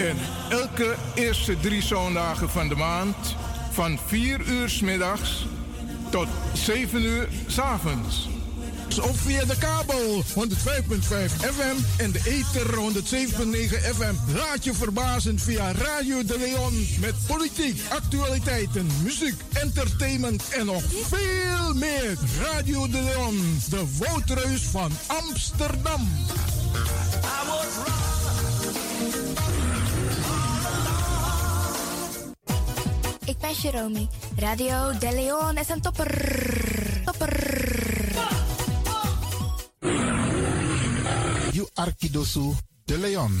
En elke eerste drie zondagen van de maand van 4 uur s middags tot 7 uur s avonds. Of via de kabel 105.5 FM en de ether 107.9 FM. Laat je verbazen via Radio de Leon met politiek, actualiteiten, muziek, entertainment en nog veel meer. Radio de Leon, de woudreus van Amsterdam. Ik ben Jerome. Radio De Leon is een topper. Topper. You Arkidosu de Leon.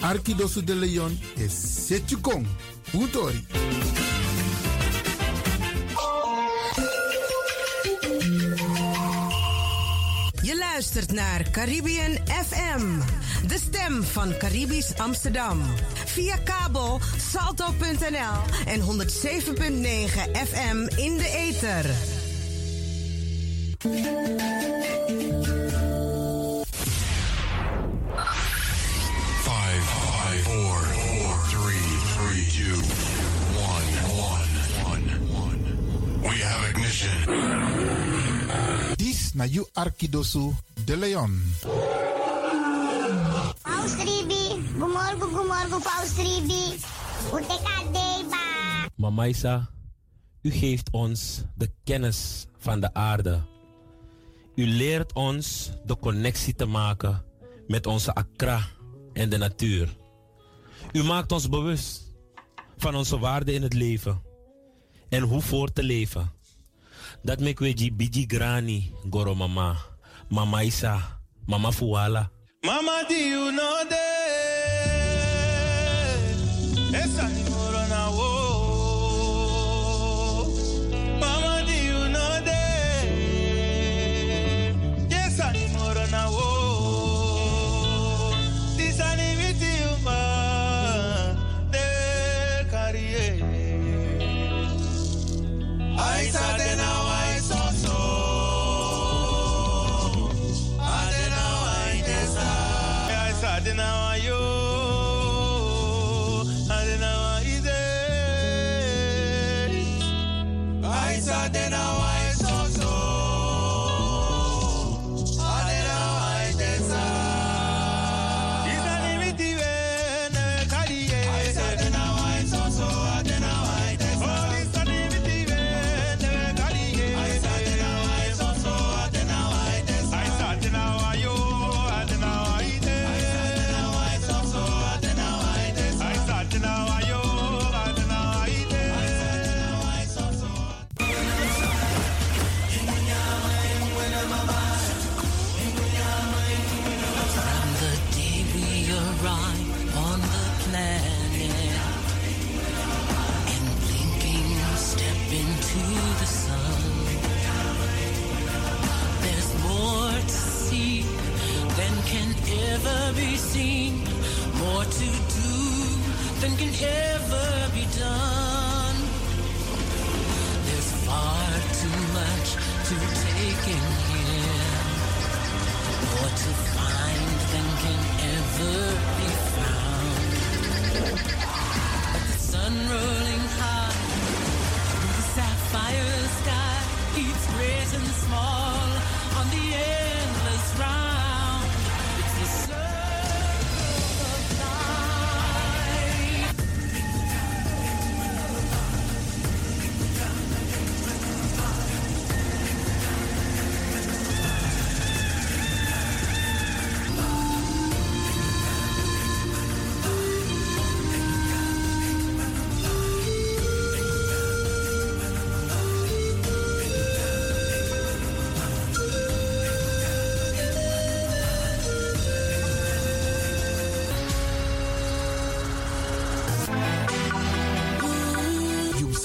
Arkidosu de Leon is Setjukong. Utori. Je luistert naar Caribbean FM, de stem van Caribisch Amsterdam. Via kabel salto.nl en 107.9 FM in de ether. Four, four, three, three, two, one, one, one, one. We have ignition. Na you Arkidosu de Leon. Paus Ribi, gumorgo, gumorgo, Paus Ribi. Uteka deba. Mama Isa, u geeft ons de kennis van de aarde. U leert ons de connectie te maken met onze Accra en de natuur. U maakt ons bewust van onze waarde in het leven en hoe voor te leven. Dat make we biji grani goro mama, mama Isa, mama Fuala. Mama, do you know?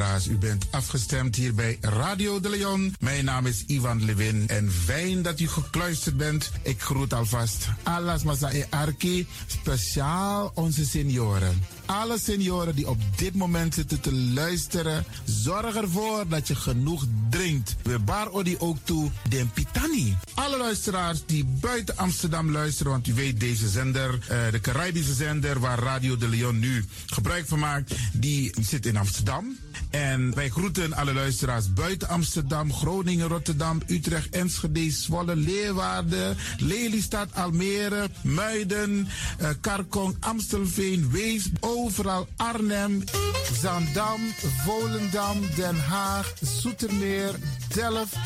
U bent afgestemd hier bij Radio de Leon. Mijn naam is Ivan Levin en fijn dat u gekluisterd bent. Ik groet alvast Alas Masae Arki, speciaal onze senioren. Alle senioren die op dit moment zitten te luisteren, zorg ervoor dat je genoeg drinkt. We bar odi ook toe den pitani. Alle luisteraars die buiten Amsterdam luisteren, want u weet deze zender, eh, de Caribische zender waar Radio de Leon nu gebruik van maakt, die zit in Amsterdam. En wij groeten alle luisteraars buiten Amsterdam, Groningen, Rotterdam, Utrecht, Enschede, Zwolle, Leeuwarden, Lelystad, Almere, Muiden, eh, Karkong, Amstelveen, Wees, overal Arnhem, Zandam, Volendam, Den Haag, Zoetermeer, Delft,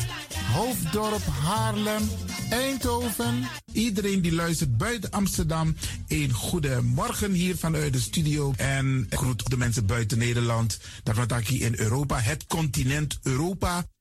Hoofddorp, Haarlem, Eindhoven. Iedereen die luistert buiten Amsterdam, een goede morgen hier vanuit de studio. En groet de mensen buiten Nederland. Dat wat in Europa, het continent Europa.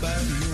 by you.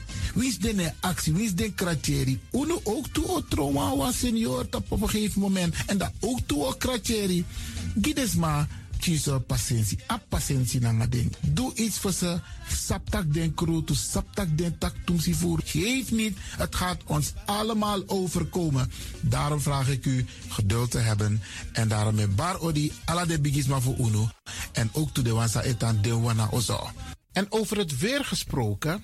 Wie is de actie, wie is de kratjeri? Uno ook toe o trauma was senior op een gegeven moment. En dat ook toe o kratjeri. Gides kies patiëntie. A patiëntie na ding. Doe iets voor ze. Saptak den kroto, saptak den tak tumsi voer. Geef niet, het gaat ons allemaal overkomen. Daarom vraag ik u geduld te hebben. En daarom met bar odi, ala de bigisma voor uno. En ook toe de wansa etan de wana ozo. En over het weer gesproken.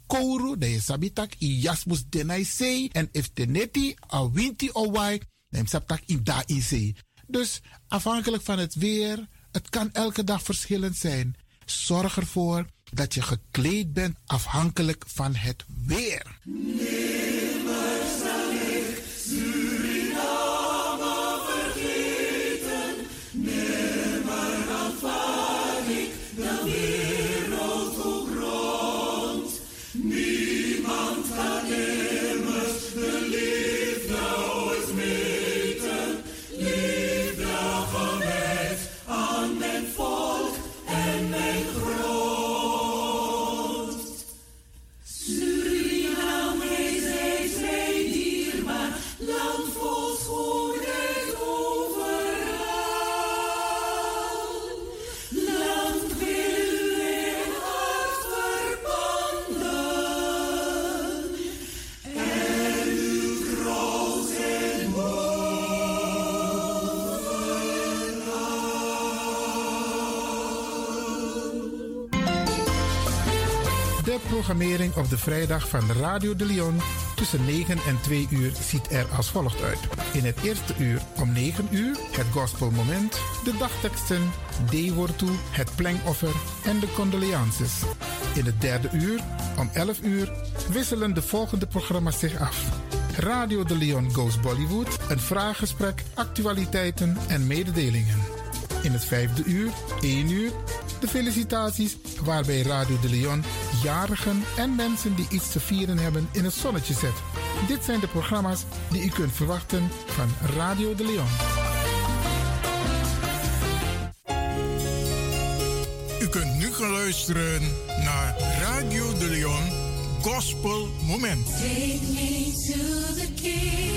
kouru, de sabitak i jasmus denai sei. En if teneti a winti o wai, dan sabtak in da in sei. Dus afhankelijk van het weer, het kan elke dag verschillend zijn. Zorg ervoor dat je gekleed bent afhankelijk van het weer. De programmering op de vrijdag van Radio de Leon tussen 9 en 2 uur ziet er als volgt uit. In het eerste uur om 9 uur het gospelmoment, de dagteksten, D-woord het plengoffer en de condoleances. In het derde uur om 11 uur wisselen de volgende programma's zich af. Radio de Leon Goes Bollywood, een vraaggesprek, actualiteiten en mededelingen. In het vijfde uur, 1 uur, de felicitaties waarbij Radio de Leon jarigen en mensen die iets te vieren hebben in het zonnetje zet. Dit zijn de programma's die u kunt verwachten van Radio de Leon. U kunt nu gaan luisteren naar Radio de Leon Gospel Moment. Take me to the king.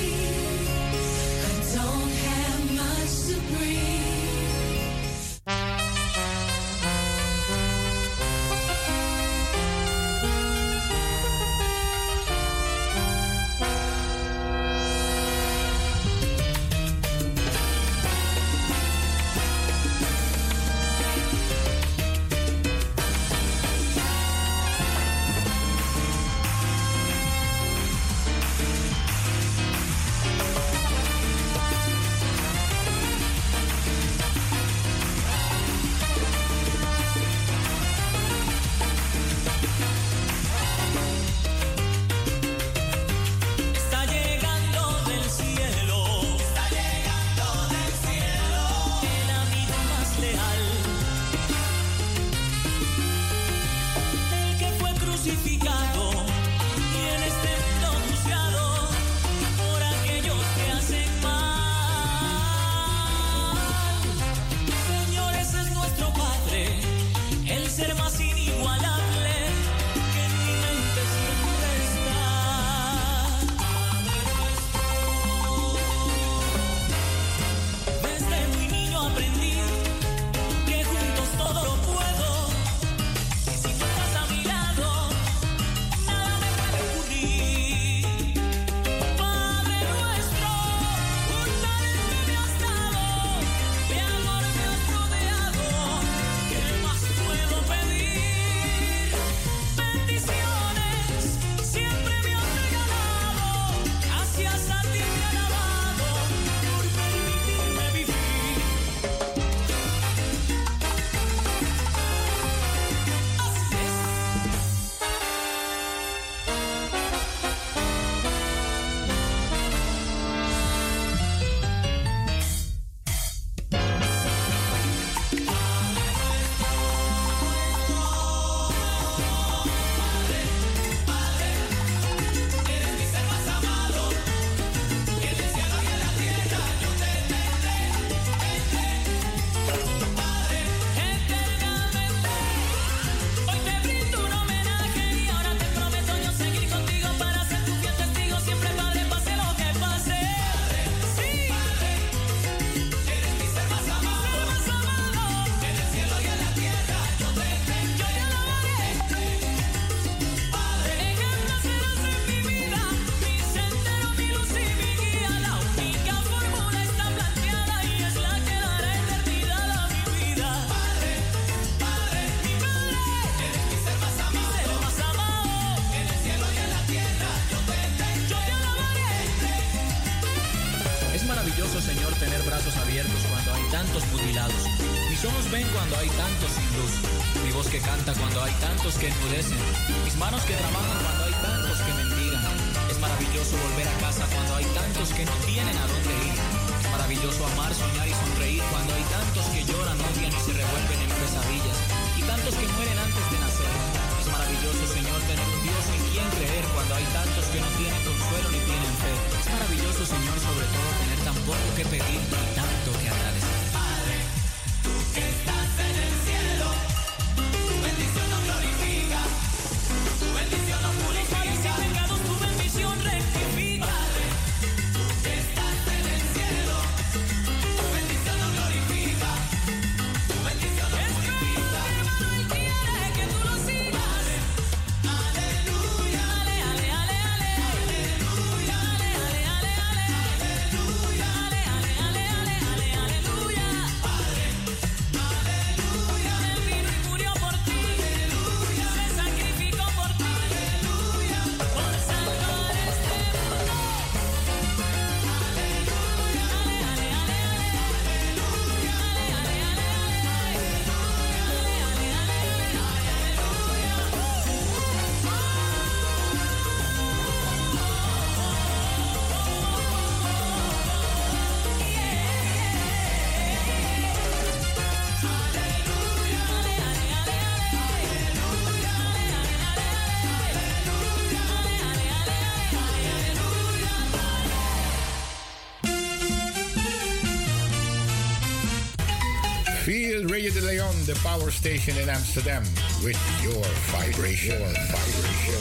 The power station in Amsterdam, with your vibration, your vibration.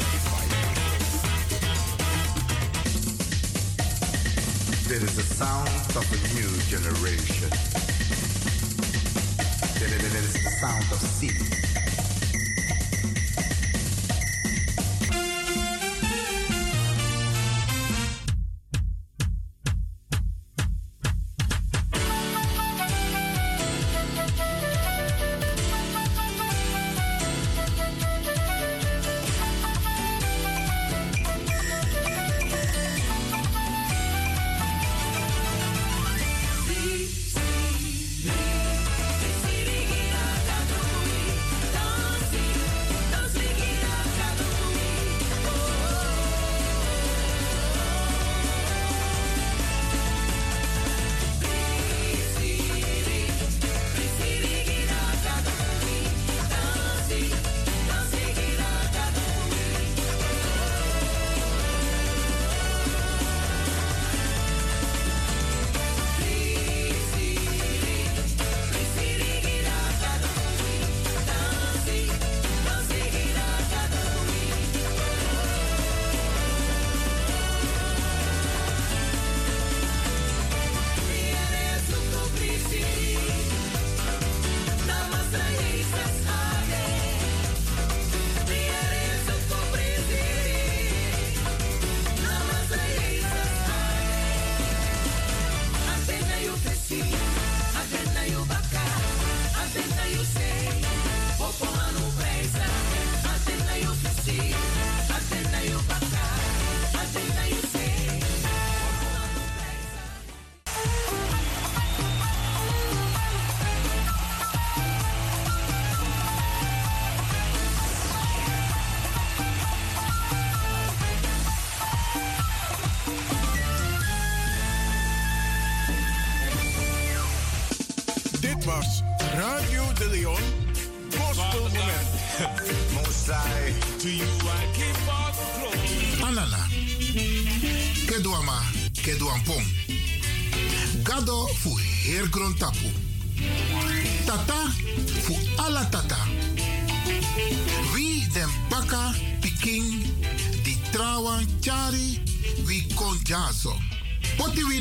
There is the sound of a new generation. There is the sound of sea.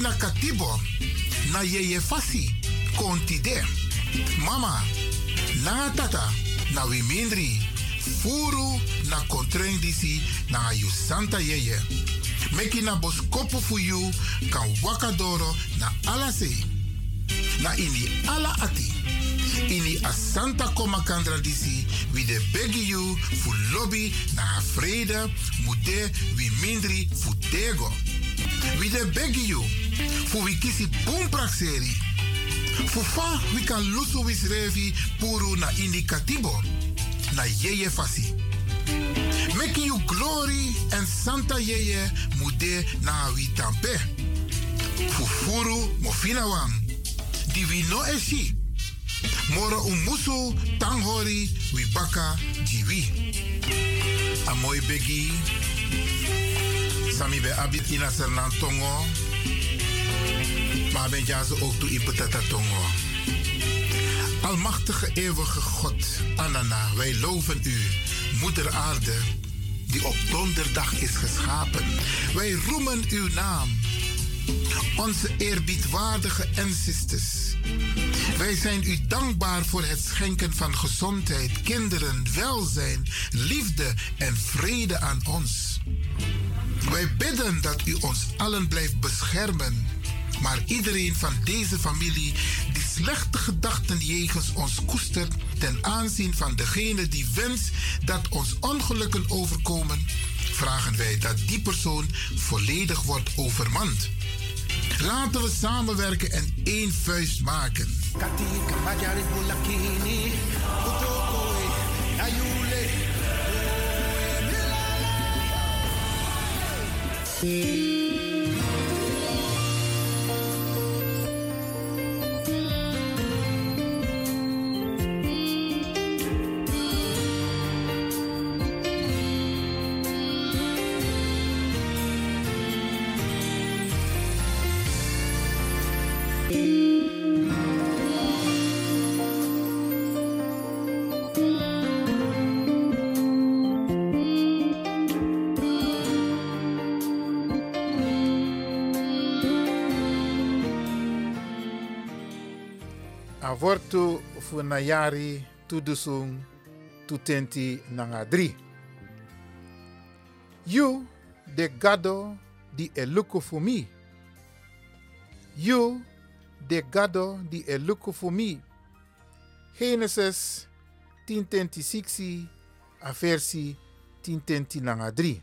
ina katibo na yeye fasi kontide. Mama, na tata, na wimindri furu na kontrain disi na ayu santa yeye. Meki na boskopu fu yu kan wakadoro na alase. Na ini ala ati. Ini a santa koma kan de begi yu fu lobby na a vrede mu de wimindri fu dego. De begi yu Fu we kisi boom praxeri. Fu fa we kan lusu wis revi puru na indicativo. Na yeye fasi. Making you glory and Santa Yeye mude na wi tampe. Fufuru mofina wang. Di wi no esi. Moro umusu tanghori wi baka jiwi. A mooi begi. Sami be abit ina tongo. Maar ben jazo ook toe ipetata tongo. Almachtige eeuwige God, Anana, wij loven u, Moeder Aarde, die op donderdag is geschapen. Wij roemen uw naam, onze eerbiedwaardige ancestors. Wij zijn u dankbaar voor het schenken van gezondheid, kinderen, welzijn, liefde en vrede aan ons. Wij bidden dat u ons allen blijft beschermen. Maar iedereen van deze familie die slechte gedachten jegens ons koestert ten aanzien van degene die wenst dat ons ongelukken overkomen, vragen wij dat die persoon volledig wordt overmand. Laten we samenwerken en één vuist maken. Avortu funayari tudusung tutenti nanga 3. You de gado di eluku. You de gado di eluku fumi. Genesis 10:26 a versi 10:10 nanga 3.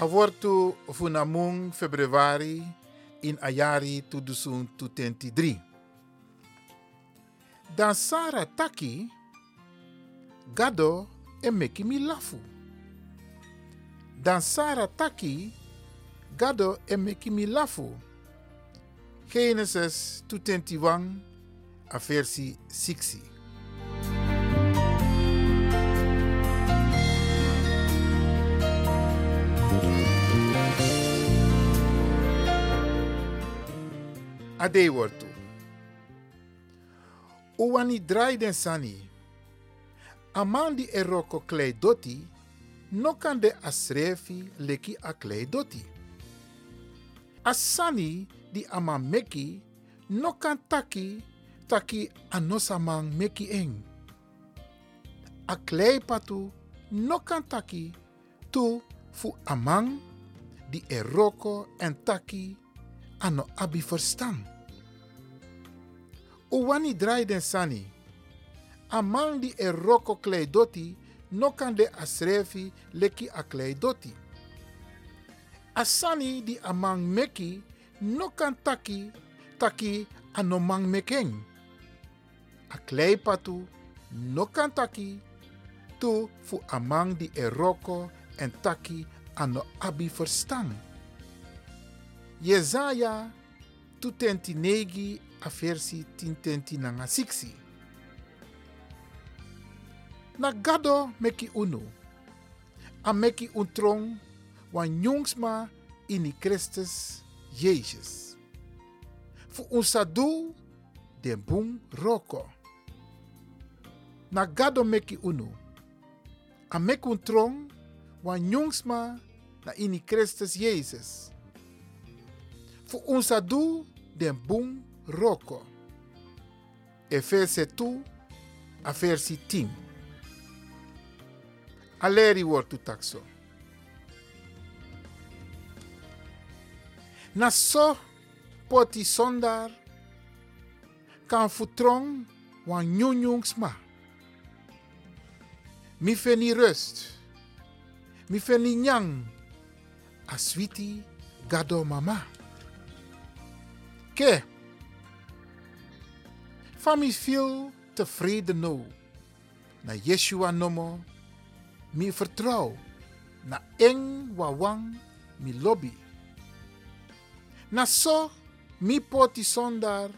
Avortu funamung februari in ayari tudusun 23. Dan Sara taki gado e meki mi lafu. Dan Sara taki gado e meki mi lafu. Genesis 221 a versi 60. Ade wortu. Uwani drai den sani. Amandi eroko klei doti, no kan de asrefi leki a klei doti. Asani di ama meki, no kan taki, taki anosamang meki eng. A klei patu, no kan taki, tu fu amang, di eroko en taki, ano abi verstaan. Uwani draai den sani. Amang di e roko klei doti, no kan de asrefi leki a klei doti. Asani di amang meki, no kan taki, taki anomang mekeng. A klei patu, no kan taki, tu fu amang di e roko en taki ano abi verstaan. Jezaja tutenti negi a versi tintenti nanga siksi. Na gado meki unu. A meki untrong wan jungsma in Christus Jezus. Fu unsadu den bung roko. Na gado meki unu. A meki untrong wan jungsma na in Christus Jezus. Fu unsadu den bung roko. Efese 2 a versi 10. Aleri wortu takso. Na so poti sondar kan futrong wan nyunjungsma. Mi feni rust. Mi feni nyang. Aswiti gado mama. Ke. Fami viel tevreden nou. Na Yeshua nomo. Mi vertrouw. Na eng wawang mi lobby. Na so mi poti sondar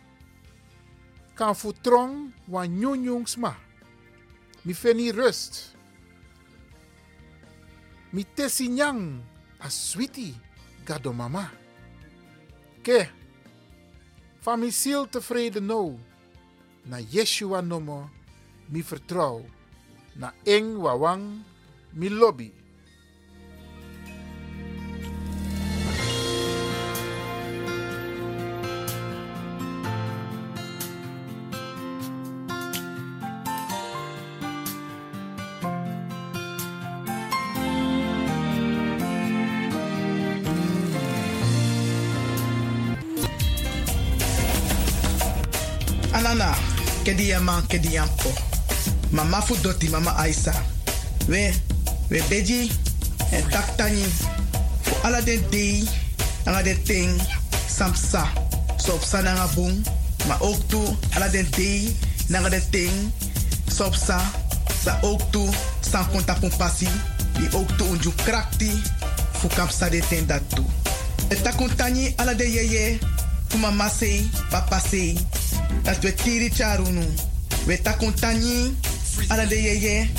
kan futrong wan nyunjungsma. Mi feni rust. Mi tesi nyang a sweetie gado mama. Ke, van mi ziel tevreden nou. Na Yeshua nomo mi vertrouw. Na eng wawang mi lobby. Kedi yama, kedi yampo. Mama fu mama Aisa. We, we beji, en tak tani. Fu ala den dei, anga den ting, samsa. Sopsa nanga bung, ma ook toe, ala den dei, den ting, sopsa. Sa ook toe, san konta pasi. Di ook toe unju krakti, fu kapsa de ten dat toe. Et takuntani ala de yeye, fu mama sei, papa sei. Dat we tiri charunu. We takuntani ala de yeye,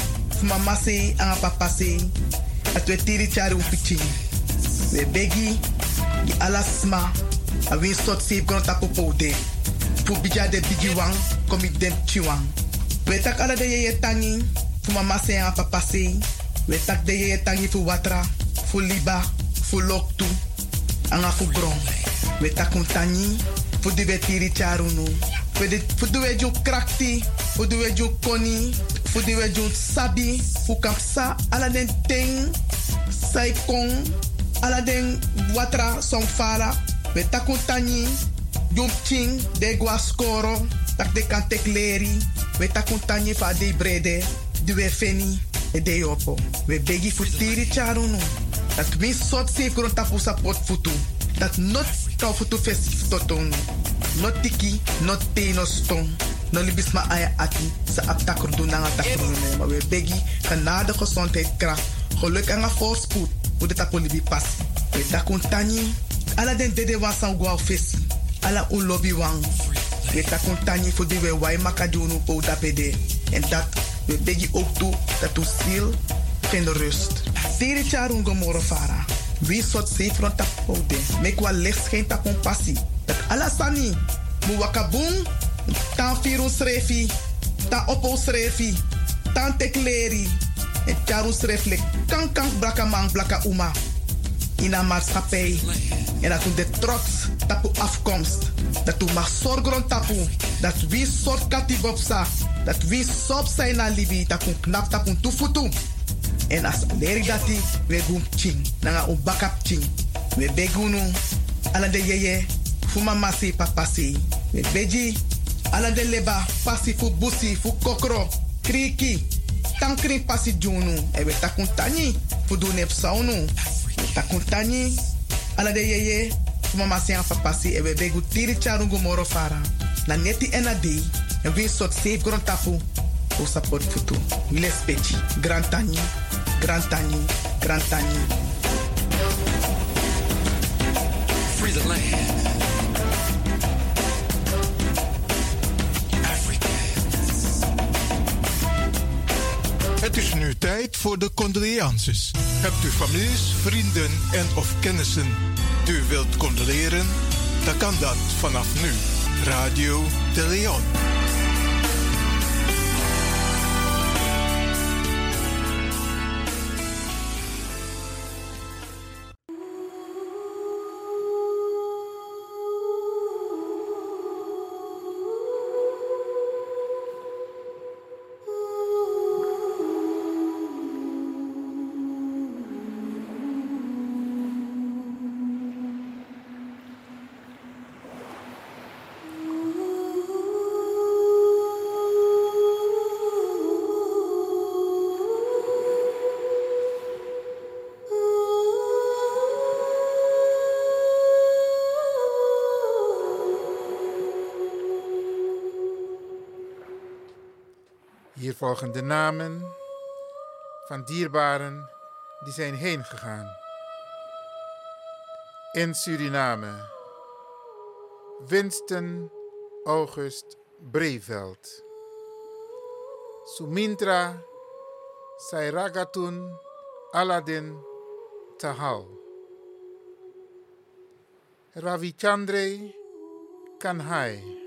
mama sei, anga papa sei. Dat we tiri charu pichi. We begi, ala sma, a win sot save grond tapo pode. Fu bija de bigi wang, komi dem chiwang. We tak ala de yeye tangi, fu mama sei, anga papa sei. We tak de yeye tangi fu watra, fu liba, fu loktu, anga fu gron. We takuntani, fu di we tiri charunu. Fu di- fu di we ju krakti, fu di we ju koni, fu di we ju sabi, fu kapsa ala den ting, sai kong, ala den watra song fara. We takuntani, jum ching, de gua skoro, tak de kan tek leri. We takuntani fa de brede, di we feni, e de yopo. We begi fu tiri charunu. Dat min sot safe grond tapu sa pot futu. Dat not kau futu festif totonu. Not tiki, not te, no stong. No libis ma aya ati, sa aptakur doen na nga takur Maar we begi, genade gezondheid kracht. Geluk en voorspoed, hoe de tapu libi pas. We takun tani, ala den dede wan san gwa. Ala un lobby. We takun tani voor die we wai makadunu po. En dat, we begi ook toe, dat u ziel vind rust. Tiri charun gomoro fara. Wie soort zeefront tap pode. Mek wa licht geen tap passie. Dat alasani. Mu. Tan firu srefi. Tan opo srefi. Tan tekleri. En charu sreflek. Kan kan braka man blaka uma. In een. En dat u de trots tapu afkomst. Dat u mag zorgen tapu. Dat wie soort katibopsa. Dat wie sop zijn na libi. Dat u knap tapu tufutu. En as leri dati, we gum ching. Nanga un bakap ching. We begunu. Ala de yeye. Masi papasi. We beji. Ala de leba. Pasi fu busi fu kokro. Kriki. Tankri pasi junu. E takuntani. Fu du nep saunu. Takuntani. Ala de yeye. Fuma masi an papasi. E we begu tiri charungu moro fara. Na neti enadi. En we sot safe tapu. O support futu. Wile speci. Grand tani. Grand tani. Grand tani. Free the land. Tijd voor de condoleances. Hebt u families, vrienden en of kennissen die u wilt condoleren? Dan kan dat vanaf nu. Radio de Leon. Volgen de namen van dierbaren die zijn heen gegaan. In Suriname. Winston August Breveld. Sumintra Sairagatun Aladdin Tahal. Ravichandre Kanhai.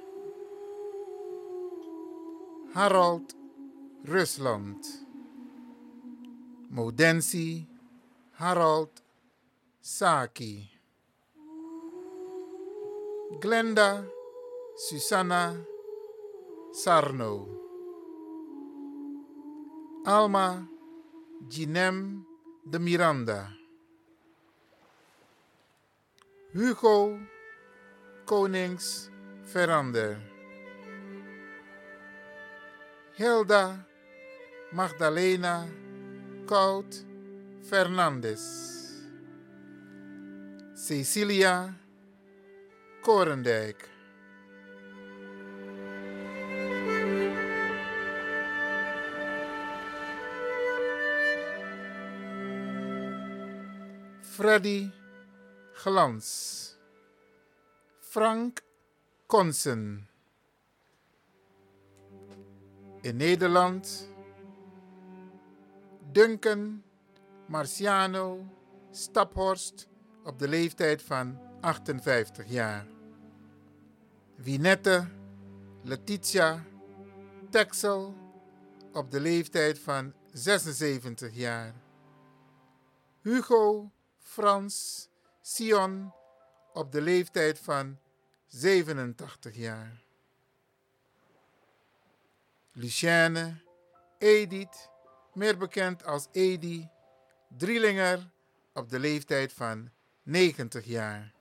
Harold Rusland. Modensi Harold Saki. Glenda Susanna Sarno. Alma Ginem de Miranda. Hugo Konings Verander. Hilda Magdalena Kout Fernandes. Cecilia Korendijk. Freddy Glans. Frank Konsen. In Nederland. Duncan Marciano Staphorst op de leeftijd van 58 jaar. Winette Letitia Texel op de leeftijd van 76 jaar. Hugo Frans Sion op de leeftijd van 87 jaar. Lucienne Edith, meer bekend als Edi, Drielinger op de leeftijd van 90 jaar.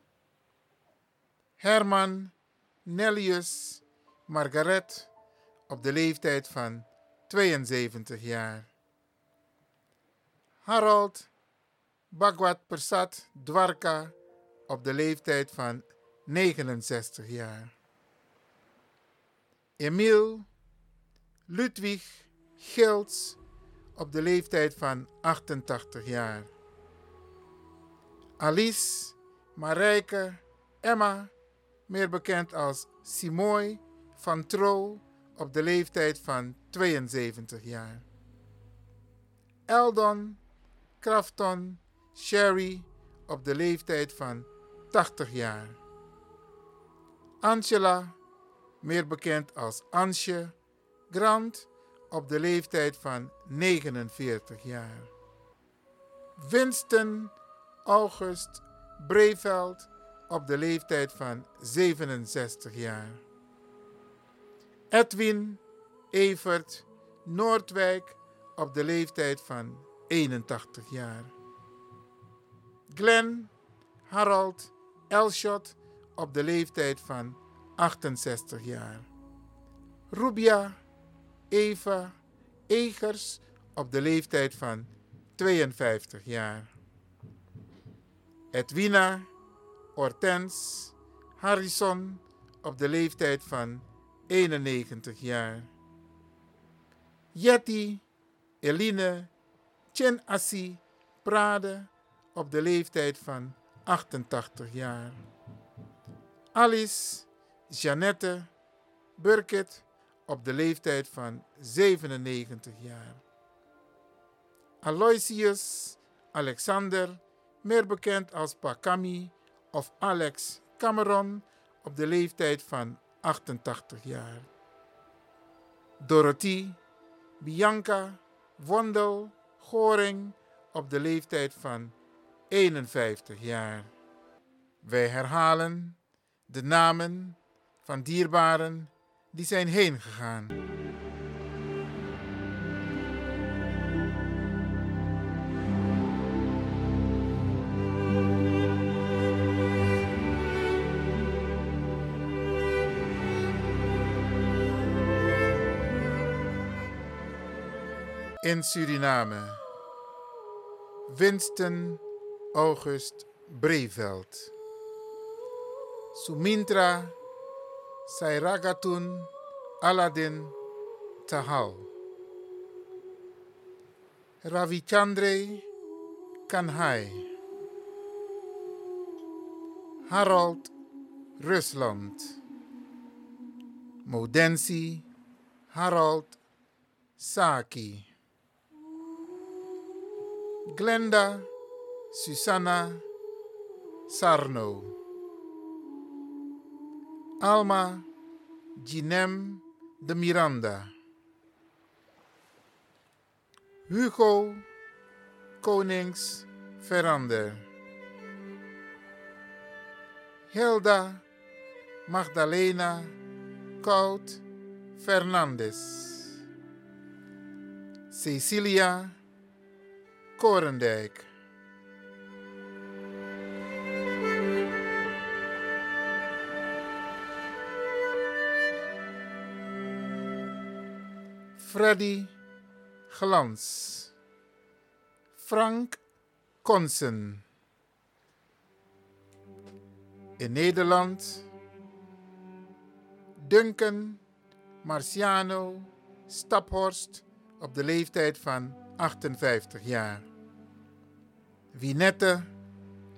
Herman Nellius Margaret op de leeftijd van 72 jaar. Harold Bhagwat Persat Dwarka op de leeftijd van 69 jaar. Emiel Ludwig Gilts op de leeftijd van 88 jaar. Alice Marijke Emma, meer bekend als Simoy van Tro op de leeftijd van 72 jaar. Eldon Crafton Sherry op de leeftijd van 80 jaar. Angela, meer bekend als Ansje, Grant op de leeftijd van 49 jaar. Winston August Breveld op de leeftijd van 67 jaar. Edwin Evert Noordwijk op de leeftijd van 81 jaar. Glenn Harold Elshot op de leeftijd van 68 jaar. Rubia Eva Egers op de leeftijd van 52 jaar. Edwina Hortens Harrison op de leeftijd van 91 jaar. Jetty Eline Chen Assi Prade op de leeftijd van 88 jaar. Alice Jeannette Burkett op de leeftijd van 97 jaar. Aloysius Alexander, meer bekend als Pakami of Alex Cameron, op de leeftijd van 88 jaar. Dorothy Bianca Wondel Goring op de leeftijd van 51 jaar. Wij herhalen de namen van dierbaren die zijn heen gegaan. In Suriname. Winston August Breveld. Sumintra Sairagatun Aladdin Tahal. Ravichandre Kanhai. Harold Rusland. Modensi Harold Saki. Glenda Susanna Sarno. Alma Ginem de Miranda. Hugo Konings Verander. Hilda Magdalena Koud Fernandes. Cecilia Korendijk. Freddy Glans. Frank Konsen. In Nederland Duncan Marciano Staphorst op de leeftijd van 58 jaar. Winette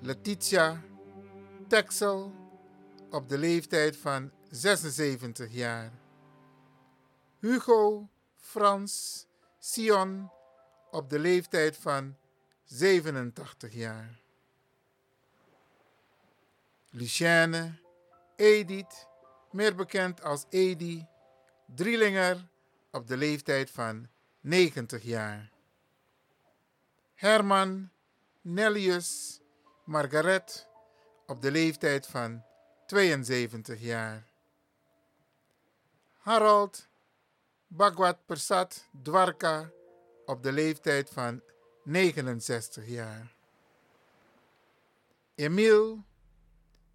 Letitia Texel op de leeftijd van 76 jaar. Hugo Frans Sion op de leeftijd van 87 jaar. Lucienne Edith, meer bekend als Edi, Drielinger op de leeftijd van 90 jaar. Herman Nellius Margaret op de leeftijd van 72 jaar. Harold Bhagwat Persat Dwarka op de leeftijd van 69 jaar. Emiel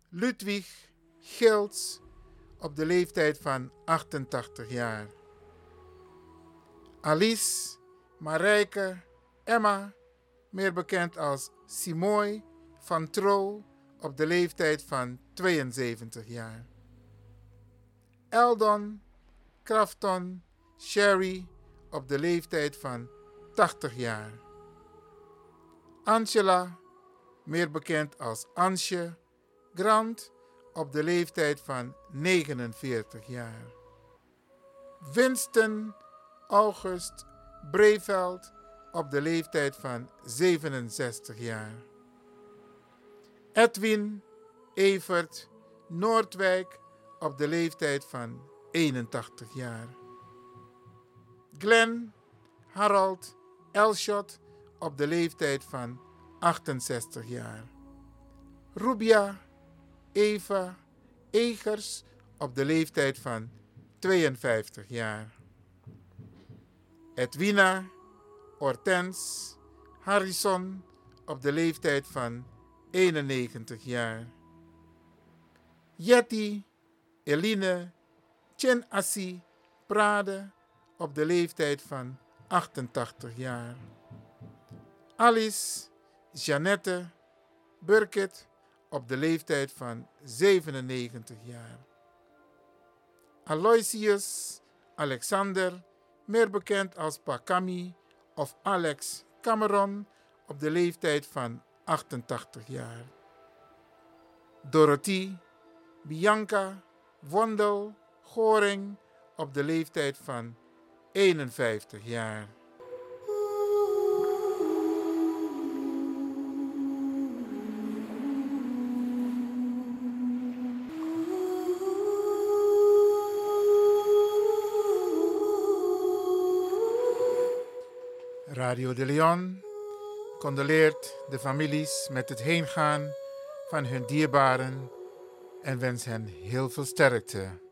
Ludwig Gilts op de leeftijd van 88 jaar. Alice Marijke Emma, meer bekend als Simoy van Tro op de leeftijd van 72 jaar. Eldon Crafton Sherry op de leeftijd van 80 jaar. Angela, meer bekend als Ansje, Grant op de leeftijd van 49 jaar. Winston August Breveld op de leeftijd van 67 jaar. Edwin Evert Noordwijk op de leeftijd van 81 jaar. Glenn Harold Elshot op de leeftijd van 68 jaar. Rubia Eva Egers op de leeftijd van 52 jaar. Edwina Hortens Harrison op de leeftijd van 91 jaar. Jetty Eline Chen Assi Prade op de leeftijd van 88 jaar. Alice Jeannette Burkett op de leeftijd van 97 jaar. Aloysius Alexander, meer bekend als Pakami of Alex Cameron, op de leeftijd van 88 jaar. Dorothy Bianca Wondel Goring op de leeftijd van 51 jaar. Radio de Leon condoleert de families met het heengaan van hun dierbaren en wens hen heel veel sterkte.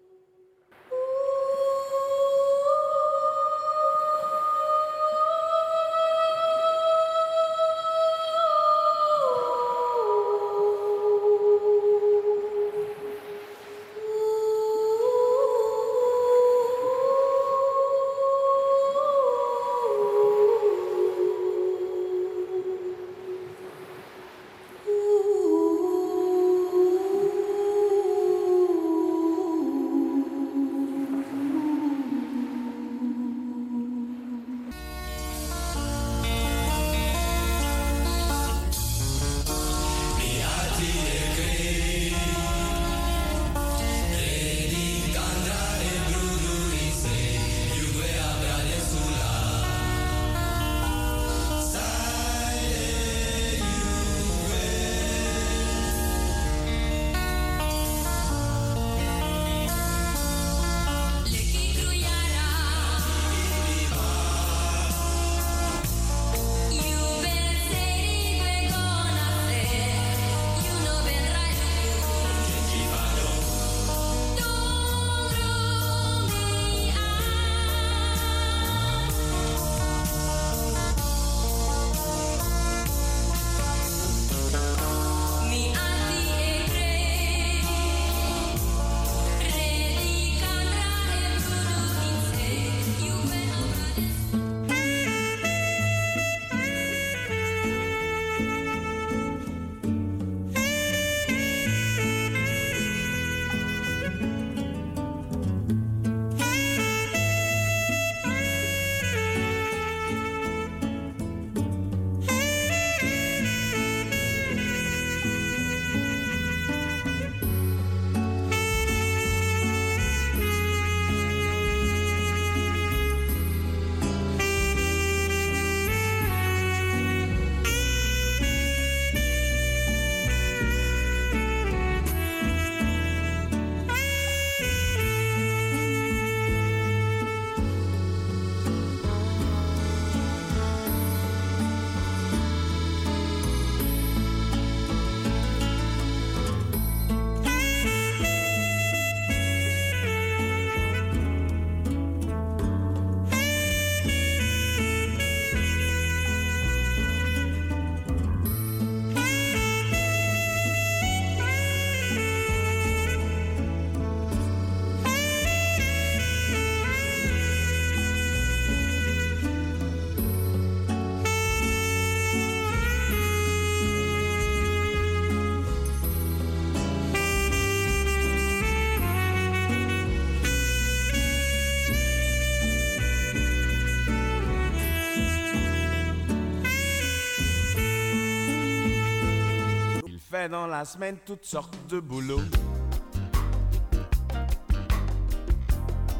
Dans la semaine toutes sortes de boulots.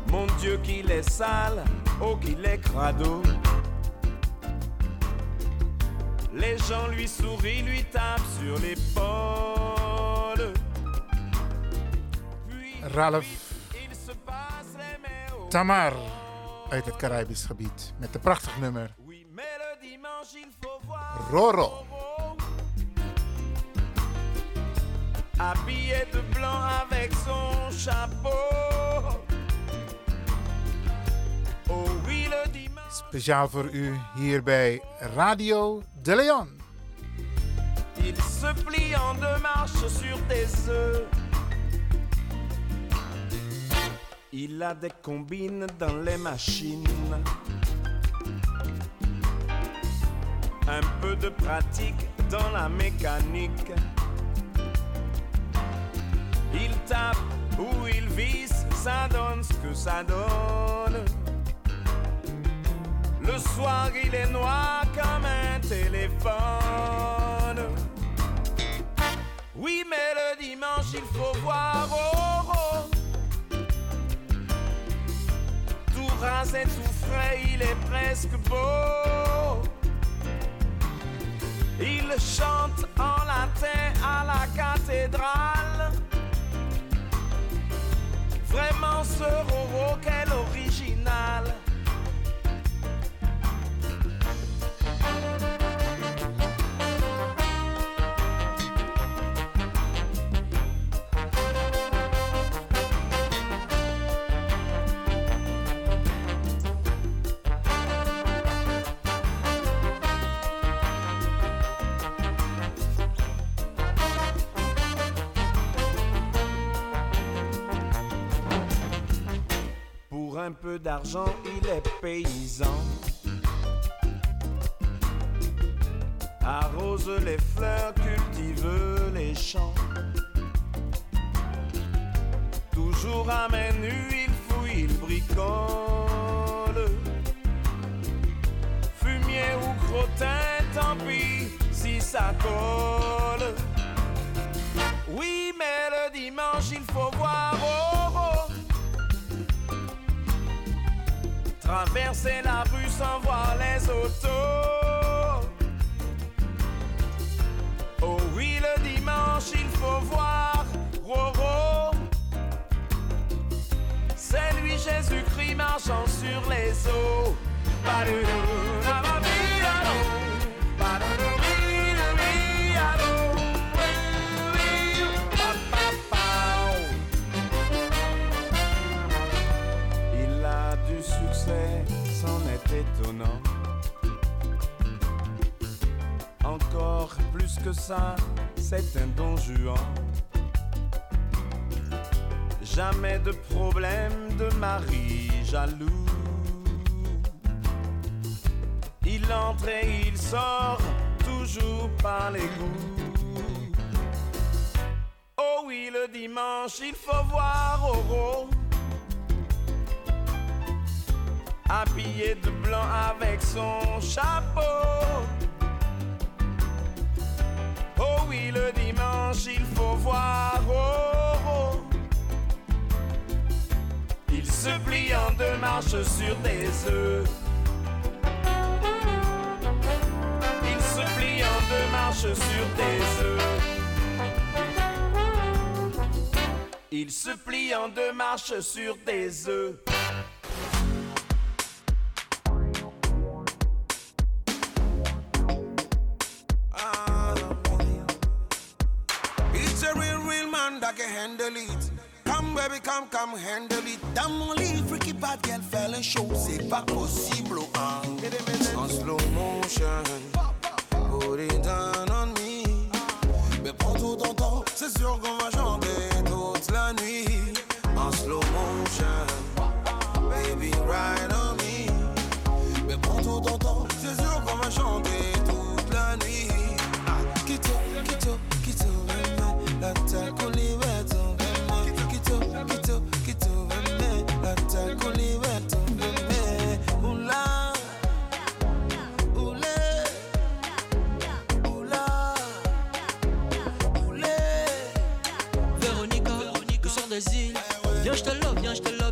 Mon Dieu qu'il est sale, oh qu'il est crado. Les gens lui sourient, lui tapent sur l'épaule. Ralph Tamar uit het Caribisch gebied met een prachtig nummer. Roro. Habillé de blanc avec son chapeau. Oh oui, le dimanche. Speciaal voor u hier bij Radio De Leon. Il se plie en deux marches sur des œufs. Il a des combines dans les machines. Un peu de pratique dans la mécanique. Il tape ou il vise, ça donne ce que ça donne. Le soir, il est noir comme un téléphone. Oui, mais le dimanche, il faut voir. Oh, oh. Tout rasé, tout frais, il est presque beau. Il chante en latin à la cathédrale. Vraiment, ce Roro, quel original. Peu d'argent, il est paysan. Arrose les fleurs, cultive les champs. Toujours à main nue, il fouille, il bricole. Fumier ou crottin, tant pis si ça colle. Oui, mais le dimanche, il faut voir. Traverser la rue sans voir les autos. Oh oui, le dimanche, il faut voir Roro. C'est lui Jésus-Christ marchant sur les eaux. Que ça, c'est un don juan. Jamais de problème de mari jaloux. Il entre et il sort toujours par les goûts. Oh oui, le dimanche, il faut voir Oro. Habillé de blanc avec son chapeau. Oh oui, le dimanche, il faut voir Oro. Il se plie en deux marches sur des œufs. Il se plie en deux marches sur des œufs. Il se plie en deux marches sur des œufs. Can handle it. Come, baby, come, come, handle it. Dans mon lit, freaky bad girl, fais le show. C'est pas possible, hein. En slow motion. Put it down on me. Mais prends tout ton temps, c'est sûr qu'on va chanter toute la nuit. En slow motion. Baby, ride on me. Mais prends tout ton temps, c'est sûr qu'on va chanter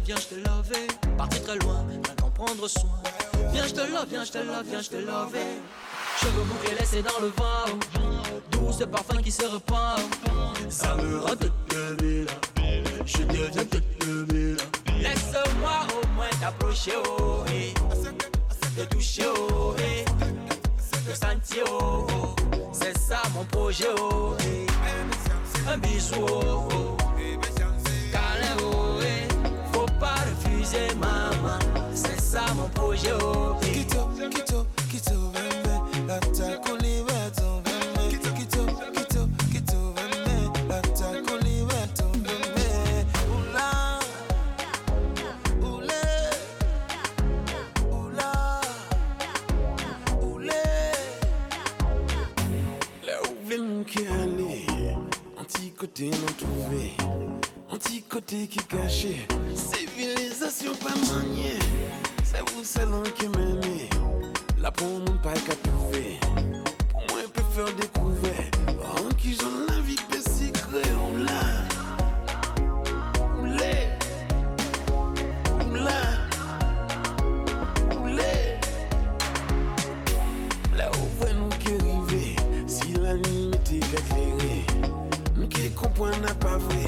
viens, je te love, te. Parti très loin, rien qu'en prendre soin. Viens, je te love, viens, je te love, viens, je te love. Cheveux bouclés laissés dans le vent. Doux ce parfum qui se répand. Ça me rend. Je deviens là. Laisse-moi au moins t'approcher, oh, eh. Te toucher, oh, eh. Te sentir, oh, oh. C'est ça mon projet, oh, eh. Un bisou, oh, oh pas refuser maman. C'est ça mon projet oh Kito, Kito, Kito, bébé La taco liberto, bébé Kito, Kito, Kito, bébé La taco liberto, bébé Oula. Oulé Oula. Oulé La ouvre m'kiali Anticoté non trouvé non trouvé, anti-côté qui caché, civilisation pas maniée, c'est vous salon qui m'aimez, là pour mon pas qu'à trouver, pour moi je faire découvrir, en qui j'en la vie peut secret, ou là, ou là, ou là, là. Là où voit nous qui arriver, si la nuit était éclairée, nous qui comprenons pas vrai,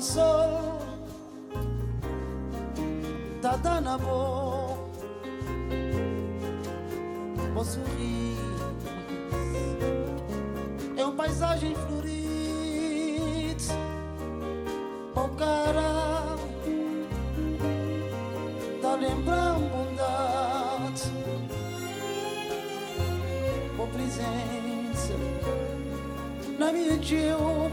sol tá dando boa, vou. É uma paisagem florida, o cara tá lembrando bondade, por presença. Na minha tio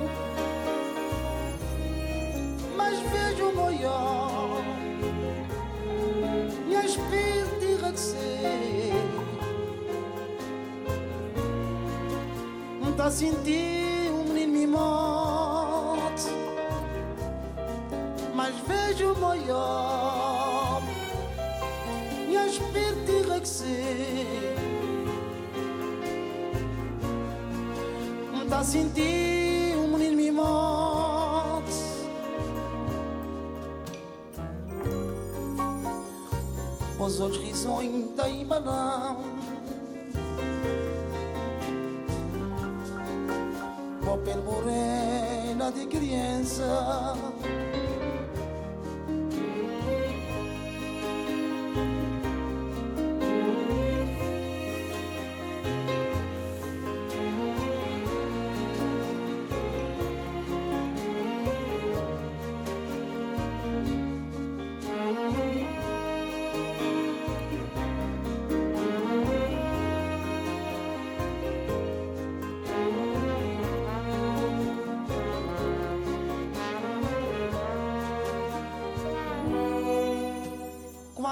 vejo o maior e a espírito enraquecer. Não tá sentindo um menino me morte, mas vejo o maior e a espírito enraquecer. Não tá sentindo os olhos risonhos da Imanã. Com a pele morena de criança.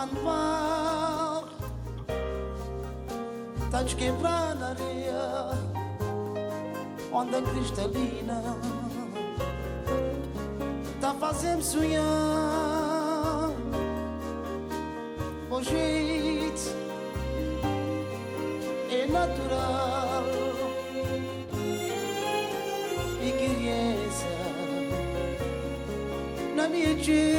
anvar Tá a areia Onda cristalina Tá fazendo sonhar. O jeito É natural. E criança Na minha gente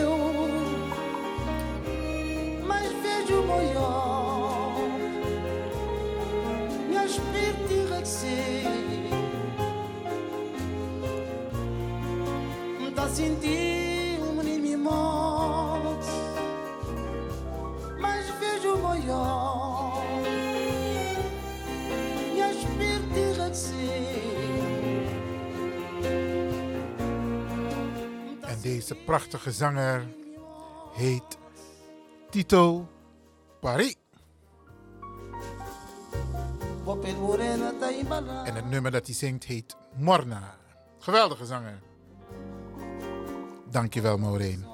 Um menino me morte Mas vejo maior espírito En deze prachtige zanger heet Tito Paris. En het nummer dat hij zingt heet Morna. Geweldige zanger. Dankjewel, Maureen.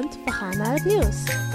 month for High News.